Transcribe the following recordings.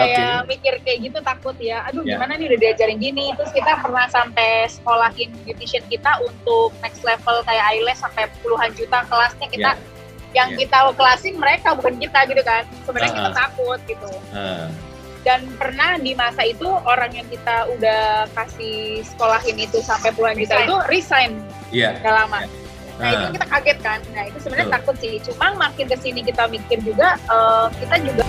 kayak mikir kayak gitu takut ya. Aduh Ya. gimana nih udah diajarin gini? Terus kita pernah sampai sekolahin beautician kita untuk next level kayak eyelash sampai puluhan juta kelasnya. Kita yang Ya. kita kelasin mereka bukan kita gitu kan. Sebenarnya kita Ah-ah. takut gitu. Ah, dan pernah di masa itu orang yang kita udah kasih sekolahin itu sampai puluhan juta itu resign. Iya. gak lama. Nah Ah, itu kita kaget kan. Nah itu sebenarnya takut sih. Cuma makin ke sini kita mikir juga, eh, kita juga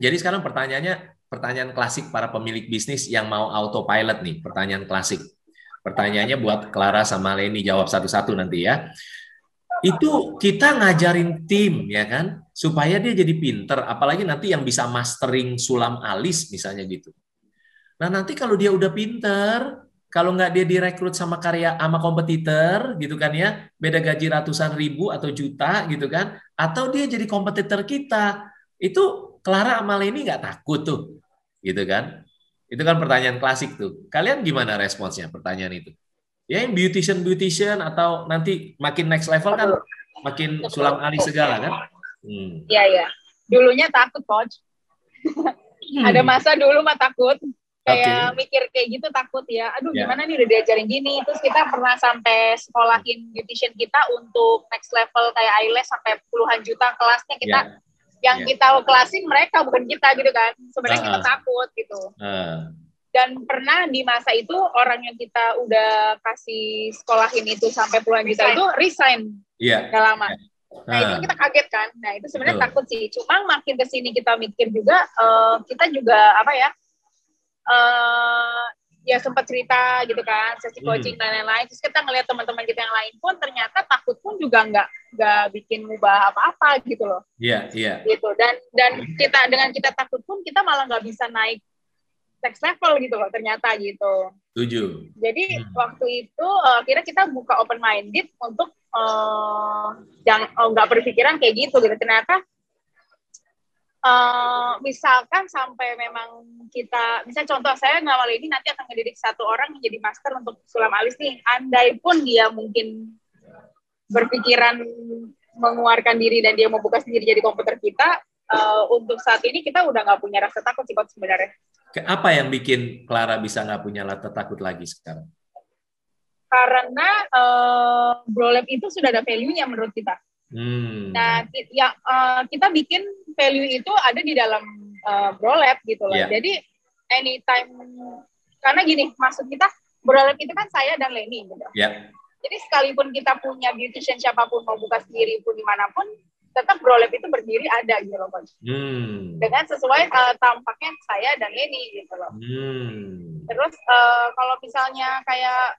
Jadi sekarang pertanyaannya pertanyaan klasik para pemilik bisnis yang mau autopilot nih, pertanyaan klasik. Pertanyaannya buat Clara sama Leni jawab satu-satu nanti ya. Itu kita ngajarin tim ya kan supaya dia jadi pinter, apalagi nanti yang bisa mastering sulam alis misalnya gitu. Nah nanti kalau dia udah pinter, kalau nggak dia direkrut sama karya sama kompetitor gitu kan ya, beda gaji ratusan ribu atau juta gitu kan, atau dia jadi kompetitor kita, itu Clara sama Leni nggak takut tuh, gitu kan? Itu kan pertanyaan klasik tuh. Kalian gimana responsnya pertanyaan itu? Ya yang beautician beautician atau nanti makin next level kan makin sulam alis segala kan? Hmm. Iya, iya. Dulunya takut, coach. Ada masa dulu mah takut. Kayak mikir kayak gitu takut ya. Aduh, Ya. gimana nih udah diajarin gini. Terus kita pernah sampai sekolahin beautician kita untuk next level kayak eyelash sampai puluhan juta kelasnya kita. Ya. Yang Ya. kita kelasin mereka bukan kita gitu kan. Sebenarnya kita Ah. takut gitu. Ah, Dan pernah di masa itu orang yang kita udah kasih sekolahin itu sampai puluhan juta itu resign Iya. gak lama. Nah Ah, itu kita kaget kan. Nah itu sebenarnya takut sih. Cuma makin ke sini kita mikir juga, eh, kita juga apa ya? eh ya sempat cerita gitu kan, sesi Hmm. coaching dan lain-lain. Terus kita ngeliat teman-teman kita yang lain pun ternyata takut pun juga nggak nggak bikin ngubah apa-apa gitu loh. Iya, iya. Gitu. Dan dan kita dengan kita takut pun kita malah nggak bisa naik next level gitu loh ternyata gitu. Setuju. Jadi Hmm. waktu itu eh, akhirnya kita buka open minded untuk eh, jangan oh, nggak berpikiran kayak gitu gitu. Ternyata eh, misalkan sampai memang kita, misalnya contoh saya nama ini nanti akan mendidik satu orang menjadi master untuk sulam alis nih. Andai pun dia mungkin berpikiran mengeluarkan diri dan dia mau buka sendiri jadi komputer kita, eh, untuk saat ini kita udah nggak punya rasa takut sih sebenarnya. Apa yang bikin Clara bisa nggak punya rasa takut lagi sekarang? Karena eh, Brolab itu sudah ada value-nya menurut kita. Hmm. Nah, ya eh, kita bikin value itu ada di dalam eh, Brolab gitu loh. Iya. Jadi anytime karena gini, maksud kita Brolab itu kan saya dan Leni gitu. Ya. Jadi sekalipun kita punya beautician siapa pun mau buka sendiri pun di mana pun, tetap Brolab itu berdiri ada gitu loh, Coach. Hmm. Dengan sesuai eh, tampaknya saya dan Leni gitu loh. Hmm. Terus eh, kalau misalnya kayak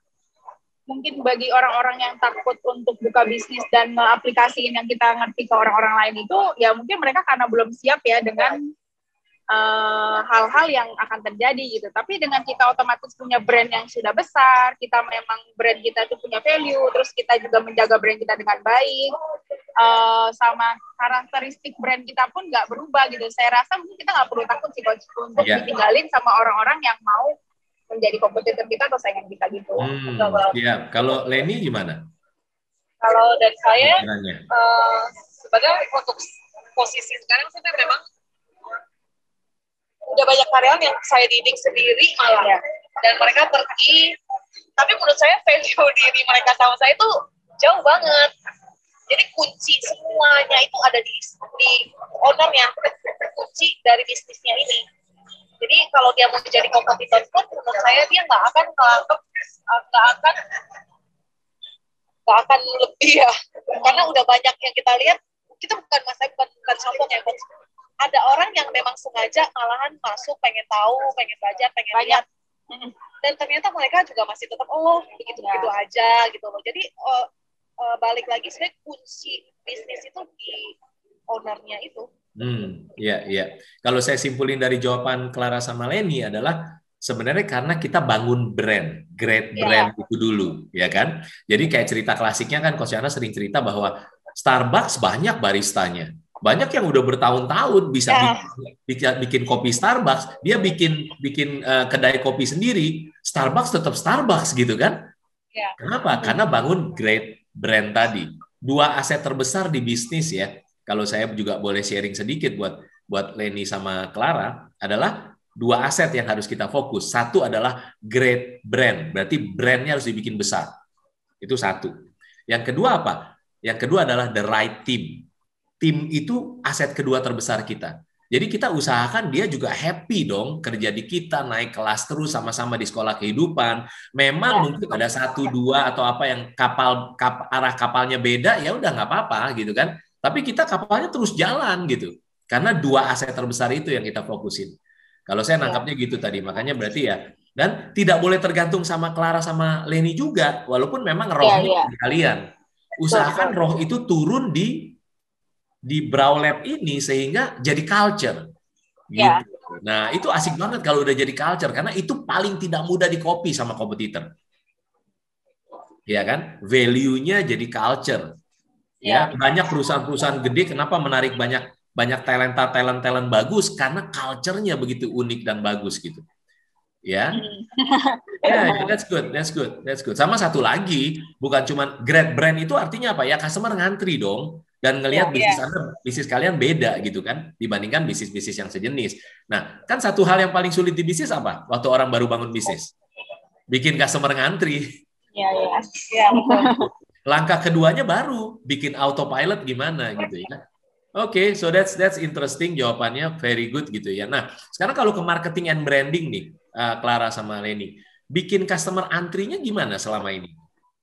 mungkin bagi orang-orang yang takut untuk buka bisnis dan aplikasiin yang kita ngerti ke orang-orang lain itu ya mungkin mereka karena belum siap ya dengan eh, hal-hal yang akan terjadi gitu. Tapi dengan kita otomatis punya brand yang sudah besar, kita memang brand kita itu punya value, terus kita juga menjaga brand kita dengan baik, eh, sama karakteristik brand kita pun nggak berubah gitu. Saya rasa mungkin kita nggak perlu takut sih Coach, untuk Iya. ditinggalin sama orang-orang yang mau menjadi kompetitor kita atau saingan kita gitu. Hmm. Kalau- Ya. Kalau Leni gimana? Kalau dari saya Pikirannya? eh, sebenarnya untuk posisi sekarang sih memang udah banyak karyawan yang saya didik sendiri malah dan mereka pergi. Tapi menurut saya value diri mereka sama saya itu jauh banget. Jadi kunci semuanya itu ada di di ownernya. Kunci dari bisnisnya ini. Jadi kalau dia mau jadi kompetitor pun menurut saya dia nggak akan menganggap nggak akan nggak akan lebih ya. Karena udah banyak yang kita lihat kita bukan masa bukan bukan sombong ya. Ada orang yang memang sengaja malahan masuk pengen tahu pengen belajar pengen lihat dan ternyata mereka juga masih tetap oh begitu begitu aja gitu loh jadi eh, eh, balik lagi sebenarnya kunci bisnis itu di ownernya itu Hmm, iya, iya. Kalau saya simpulin dari jawaban Clara sama Leni adalah sebenarnya karena kita bangun brand, great Iya. brand itu dulu, ya kan? Jadi kayak cerita klasiknya kan Coach Yana sering cerita bahwa Starbucks banyak baristanya. Banyak yang udah bertahun-tahun bisa Ya. bikin, bikin, kopi Starbucks, dia bikin bikin eh, kedai kopi sendiri, Starbucks tetap Starbucks gitu kan? Ya. Kenapa? Karena bangun great brand tadi. Dua aset terbesar di bisnis ya. Kalau saya juga boleh sharing sedikit buat buat Leni sama Clara adalah dua aset yang harus kita fokus. Satu adalah great brand, berarti brandnya harus dibikin besar. Itu satu. Yang kedua apa? Yang kedua adalah the right team. Tim itu aset kedua terbesar kita. Jadi kita usahakan dia juga happy dong kerja di kita, naik kelas terus sama-sama di sekolah kehidupan. Memang ya. mungkin ada satu dua atau apa yang kapal kap, arah kapalnya beda ya udah nggak apa-apa gitu kan. Tapi kita kapalnya terus jalan gitu. Karena dua aset terbesar itu yang kita fokusin. Kalau saya ya. nangkapnya gitu tadi, makanya berarti ya dan tidak boleh tergantung sama Clara sama Leni juga, walaupun memang ya, rohnya ya, ya. kalian. Usahakan roh itu turun di di Brow Lab ini sehingga jadi culture. Ya. Gitu. Nah, itu asik banget kalau udah jadi culture karena itu paling tidak mudah di copy sama kompetitor. Ya kan? Value-nya jadi culture. Ya, ya banyak perusahaan-perusahaan gede kenapa menarik banyak banyak talenta talent talent bagus karena culture-nya begitu unik dan bagus gitu. Ya. Hmm. Ya, yeah, that's good, that's good, that's good. Sama satu lagi, bukan cuma great brand itu artinya apa? Ya customer ngantri dong dan ngelihat yeah, bisnis yeah. Anda, bisnis kalian beda gitu kan dibandingkan bisnis-bisnis yang sejenis. Nah, kan satu hal yang paling sulit di bisnis apa? Waktu orang baru bangun bisnis. Bikin customer ngantri. Iya, iya. Ya, Langkah keduanya baru bikin autopilot gimana gitu ya. Oke, okay, so that's that's interesting jawabannya very good gitu ya. Nah, sekarang kalau ke marketing and branding nih, uh, Clara sama Leni, bikin customer antrinya gimana selama ini?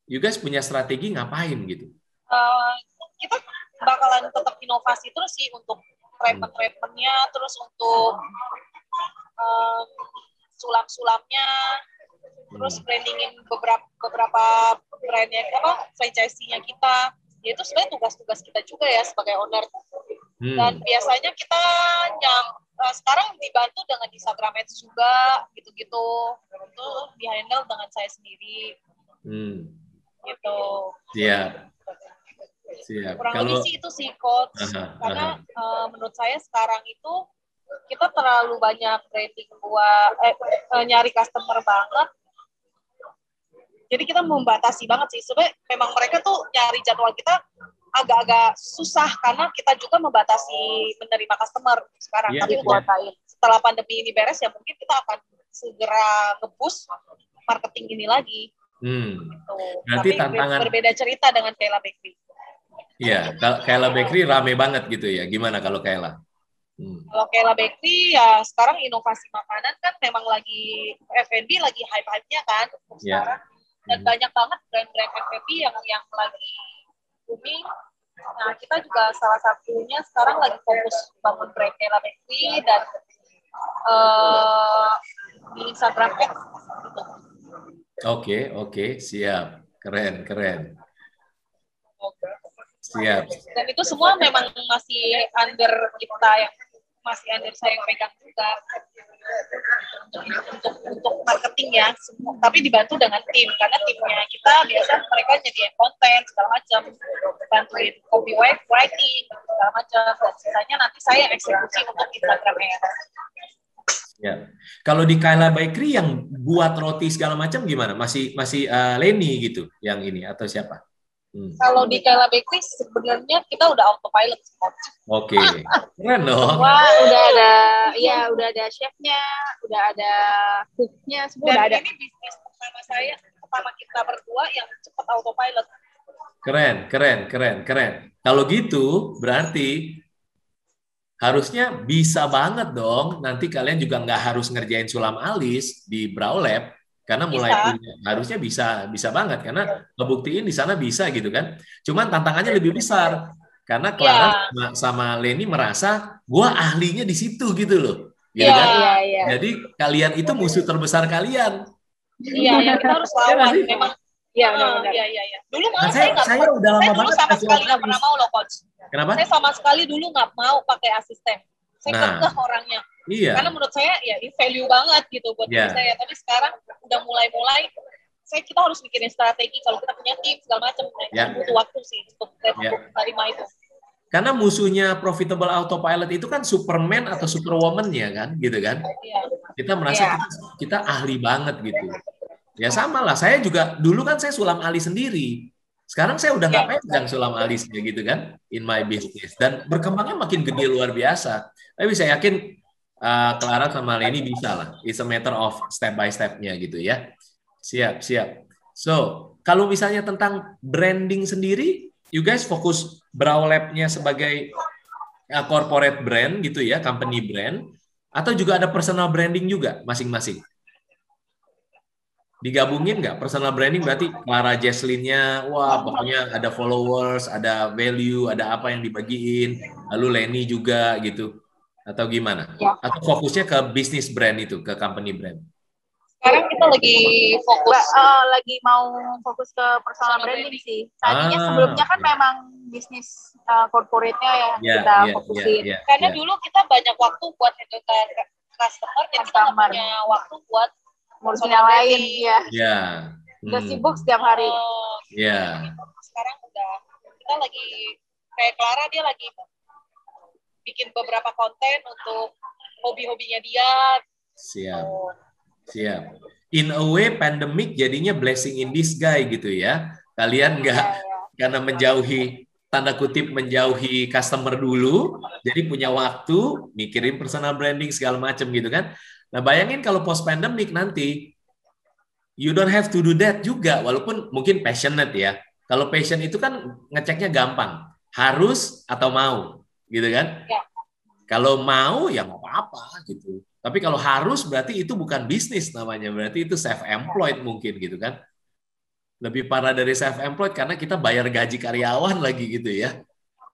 You guys punya strategi ngapain gitu? Uh, kita bakalan tetap inovasi terus sih untuk treatment-treatmentnya, terus untuk um, sulam-sulamnya, terus hmm. brandingin beberapa beberapa brandnya apa franchise-nya kita. Ya itu sebenarnya tugas-tugas kita juga ya sebagai owner. Hmm. Dan biasanya kita yang uh, sekarang dibantu dengan Instagram Ads juga gitu-gitu. Itu di-handle dengan saya sendiri. Hmm. Gitu. Iya. Siap. Kurang Kalau... lebih sih itu sih coach. Aha, Karena aha. Uh, menurut saya sekarang itu kita terlalu banyak rating buat eh, eh, nyari customer banget. Jadi kita membatasi banget sih. Sebenarnya memang mereka tuh nyari jadwal kita agak-agak susah karena kita juga membatasi menerima customer sekarang. Yeah, Tapi yeah. buat setelah pandemi ini beres ya mungkin kita akan segera ngebus marketing ini lagi. Hmm. Gitu. Tapi tantangan berbeda cerita dengan Kayla Bakery. Iya, Kayla Bakery rame banget gitu ya. Gimana kalau Kayla? Hmm. Kalau Kayla Bakery ya sekarang inovasi makanan kan memang lagi F&B lagi hype-hype-nya kan yeah. sekarang. Dan hmm. banyak banget brand-brand F&B yang yang lagi booming. Nah, kita juga salah satunya sekarang lagi fokus bangun brand Kayla Bakery dan uh, di Instagram X gitu. Oke, okay, oke, okay, siap. Keren, keren. Siap. Dan itu semua memang masih under kita yang masih under saya yang pegang juga untuk untuk untuk marketing ya semua tapi dibantu dengan tim karena timnya kita biasa mereka nyediain konten segala macam bantuin copy writing segala macam dan sisanya nanti saya eksekusi untuk Instagramnya Ya. Kalau di Kayla Bakery yang buat roti segala macam gimana? Masih masih uh, Leni gitu yang ini atau siapa? Hmm. Kalau di Kayla Bakery sebenarnya kita udah autopilot Oke, okay. keren dong. Wah, udah ada, ya udah ada chefnya, udah ada cooknya, semua Dan udah ada. ini bisnis pertama saya, pertama kita berdua yang cepat autopilot. Keren, keren, keren, keren. Kalau gitu berarti harusnya bisa banget dong. Nanti kalian juga nggak harus ngerjain sulam alis di Brow Lab, karena mulai bisa. punya harusnya bisa bisa banget karena ngebuktiin di sana bisa gitu kan cuman tantangannya lebih besar karena Clara ya. sama, Leni merasa gua ahlinya di situ gitu loh gitu ya, kan ya, ya. jadi kalian itu musuh terbesar kalian iya ya, kita harus iya lawan memang Iya, iya, iya, iya. Dulu nah, saya, saya, saya udah lama saya dulu sama sekali nggak pernah mau loh, coach. Kenapa? Saya sama sekali dulu nggak mau pakai asisten. Saya nah. kekeh orangnya. Iya. Karena menurut saya ya ini value banget gitu buat yeah. saya. Tapi sekarang udah mulai-mulai saya kita harus mikirin strategi kalau kita punya tim segala macam nah, yeah. butuh waktu sih untuk yeah. terima itu. Karena musuhnya profitable autopilot itu kan Superman atau Superwoman ya kan, gitu kan? Yeah. Kita merasa yeah. kita, kita ahli banget gitu. Ya sama lah. Saya juga dulu kan saya sulam alis sendiri. Sekarang saya udah nggak ya. pegang sulam alisnya gitu kan in my business dan berkembangnya makin gede luar biasa. Tapi saya yakin uh, Clara sama Leni bisa lah. It's a matter of step by stepnya gitu ya. Siap, siap. So, kalau misalnya tentang branding sendiri, you guys fokus Brow Lab-nya sebagai uh, corporate brand gitu ya, company brand, atau juga ada personal branding juga masing-masing? Digabungin nggak? Personal branding berarti Clara Jesslyn-nya wah pokoknya ada followers ada value ada apa yang dibagiin. Lalu Lenny juga gitu. Atau gimana? Ya. atau fokusnya ke bisnis brand itu ke company brand? Sekarang kita lagi fokus. Uh, lagi mau fokus ke personal branding sih. Tadinya ah, sebelumnya kan memang bisnis uh, corporate-nya ya yeah, kita yeah, fokusin. yeah, yeah, karena yeah. dulu kita banyak waktu buat handle customer dan kita punya waktu buat ngurusin yang lain ya. Iya. Hmm. Udah sibuk setiap hari. Iya. Sekarang udah kita lagi kayak Clara dia lagi bikin beberapa konten untuk hobi-hobinya dia. Siap. Oh. Siap. In a way pandemic jadinya blessing in disguise gitu ya. Kalian nggak ya, ya. karena menjauhi tanda kutip menjauhi customer dulu, jadi punya waktu mikirin personal branding segala macam gitu kan. Nah, bayangin kalau post pandemic nanti you don't have to do that juga walaupun mungkin passionate ya. Kalau passion itu kan ngeceknya gampang, harus atau mau, gitu kan? Ya. Kalau mau ya nggak apa-apa gitu. Tapi kalau harus berarti itu bukan bisnis namanya, berarti itu self employed mungkin gitu kan? Lebih parah dari self employed karena kita bayar gaji karyawan lagi gitu ya.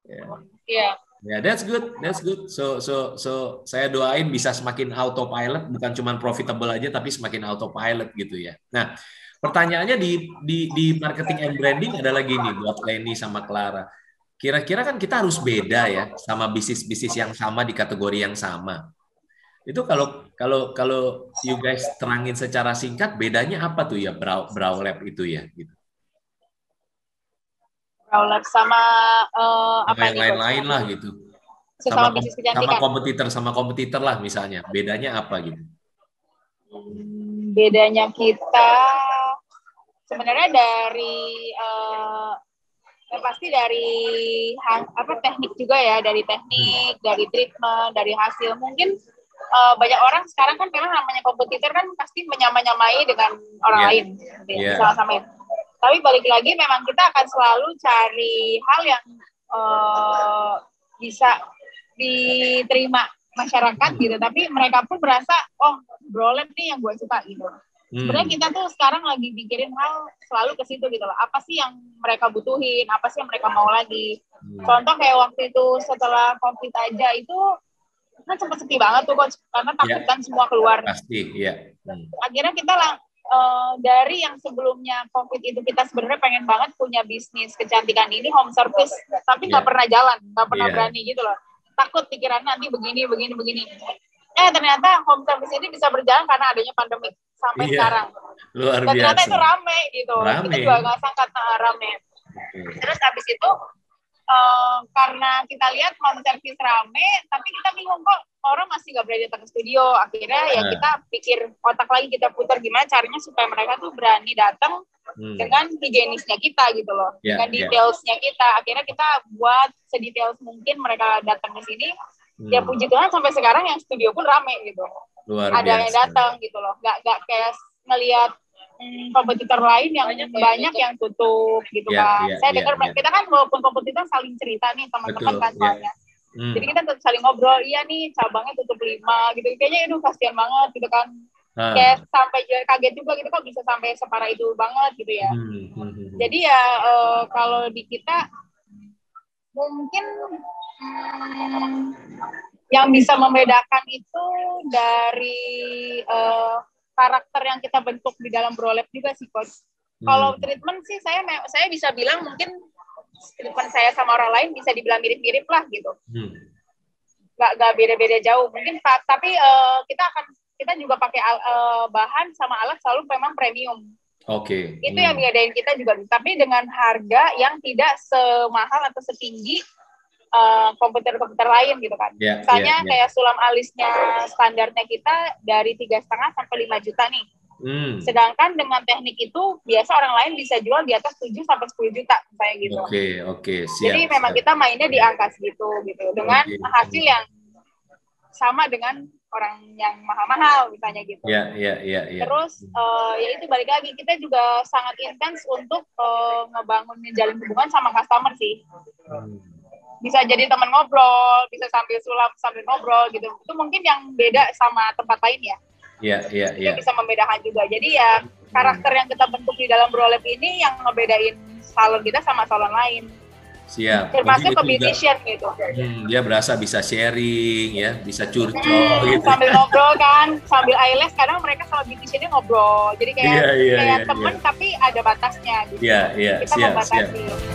Iya. Yeah. Ya, yeah, that's good, that's good. So, so, so saya doain bisa semakin autopilot, bukan cuma profitable aja, tapi semakin autopilot gitu ya. Nah, pertanyaannya di di di marketing and branding ada lagi nih buat Lenny sama Clara. Kira-kira kan kita harus beda ya sama bisnis-bisnis yang sama di kategori yang sama. Itu kalau kalau kalau you guys terangin secara singkat bedanya apa tuh ya Brow, Brow Lab itu ya gitu. Prowler sama uh, apa yang lain-lain lah gitu. Sama, sama kompetitor sama kompetitor lah misalnya. Bedanya apa gitu? Hmm, bedanya kita sebenarnya dari uh, ya pasti dari apa teknik juga ya, dari teknik, dari treatment, dari hasil. Mungkin uh, banyak orang sekarang kan memang namanya kompetitor kan pasti menyamai-nyamai dengan orang yeah. lain, yeah. sama-sama tapi balik lagi memang kita akan selalu cari hal yang uh, bisa diterima masyarakat gitu tapi mereka pun merasa oh brolet nih yang gue suka gitu hmm. sebenarnya kita tuh sekarang lagi pikirin hal selalu ke situ gitu loh apa sih yang mereka butuhin apa sih yang mereka mau lagi hmm. contoh kayak waktu itu setelah covid aja itu kan sempat sepi banget tuh coach karena takut yeah. kan semua keluar pasti iya yeah. hmm. akhirnya kita lang uh, dari yang sebelumnya COVID itu kita sebenarnya pengen banget punya bisnis kecantikan ini home service, tapi nggak yeah. pernah jalan, nggak pernah yeah. berani gitu loh. Takut pikiran nanti begini, begini, begini. Eh ternyata home service ini bisa berjalan karena adanya pandemi sampai yeah. sekarang. Luar Dan ternyata itu rame gitu. Rame. Kita juga nggak sangka nah, rame. Okay. Terus habis itu uh, karena kita lihat home service rame, tapi kita bingung kok orang masih nggak berani datang ke studio. Akhirnya ya nah. kita pikir otak lagi kita putar gimana caranya supaya mereka tuh berani datang hmm. dengan higienisnya kita gitu loh, yeah, dengan ya. detailsnya yeah. kita. Akhirnya kita buat sedetail mungkin mereka datang ke sini. Hmm. Ya puji Tuhan sampai sekarang yang studio pun rame gitu. Luar Ada biasa. yang datang gitu loh, nggak nggak kayak ngelihat hmm, kompetitor lain yang banyak, banyak yang tutup gitu yeah, kan. Yeah, Saya yeah, dengar yeah. kita kan walaupun kompetitor saling cerita nih teman-teman kan soalnya. Hmm. Jadi kita saling ngobrol, iya nih cabangnya tutup lima gitu. Kayaknya itu kasihan banget gitu kan. Hmm. Kayak sampai kaget juga gitu kok bisa sampai separah itu banget gitu ya. Hmm. Hmm. hmm. Jadi ya uh, kalau di kita mungkin hmm, yang bisa membedakan itu dari uh, karakter yang kita bentuk di dalam brolep juga sih coach. Hmm. Kalau treatment sih saya saya bisa bilang mungkin treatment saya sama orang lain bisa dibilang mirip-mirip lah gitu. Hmm. Gak, gak beda-beda jauh. Mungkin tapi uh, kita akan kita juga pakai uh, bahan sama alat selalu memang premium. Oke. Okay. Itu hmm. yang bedain kita juga. Tapi dengan harga yang tidak semahal atau setinggi Eh, komputer-komputer lain gitu kan. Yeah, Misalnya yeah, yeah. kayak sulam alisnya standarnya kita dari tiga setengah sampai lima juta nih. Hmm. Sedangkan dengan teknik itu biasa orang lain bisa jual di atas 7 sampai 10 juta kayak gitu. Oke, okay, oke, okay, siap. Jadi memang siap. kita mainnya di angka segitu gitu dengan okay. hasil yang sama dengan orang yang mahal-mahal misalnya gitu. Iya, iya, iya, ya. Terus uh, ya itu balik lagi kita juga sangat intens untuk uh, ngebangun menjalin hubungan sama customer sih. Hmm. Bisa jadi teman ngobrol, bisa sambil sulap sambil ngobrol gitu. Itu mungkin yang beda sama tempat lain ya. Iya, iya, iya. Bisa membedakan juga. Jadi ya karakter yang kita bentuk di dalam Brolab ini yang ngebedain salon kita sama salon lain. Siap. Termasuk musician gitu. Hmm, dia berasa bisa sharing ya, bisa curcol hmm, gitu. Sambil ngobrol kan, sambil eyelash kadang mereka sama beauticiannya ngobrol. Jadi kayak yeah, yeah, kayak yeah, temen yeah. tapi ada batasnya gitu. Iya, yeah, iya, yeah, Kita siap, membatasi. Siap.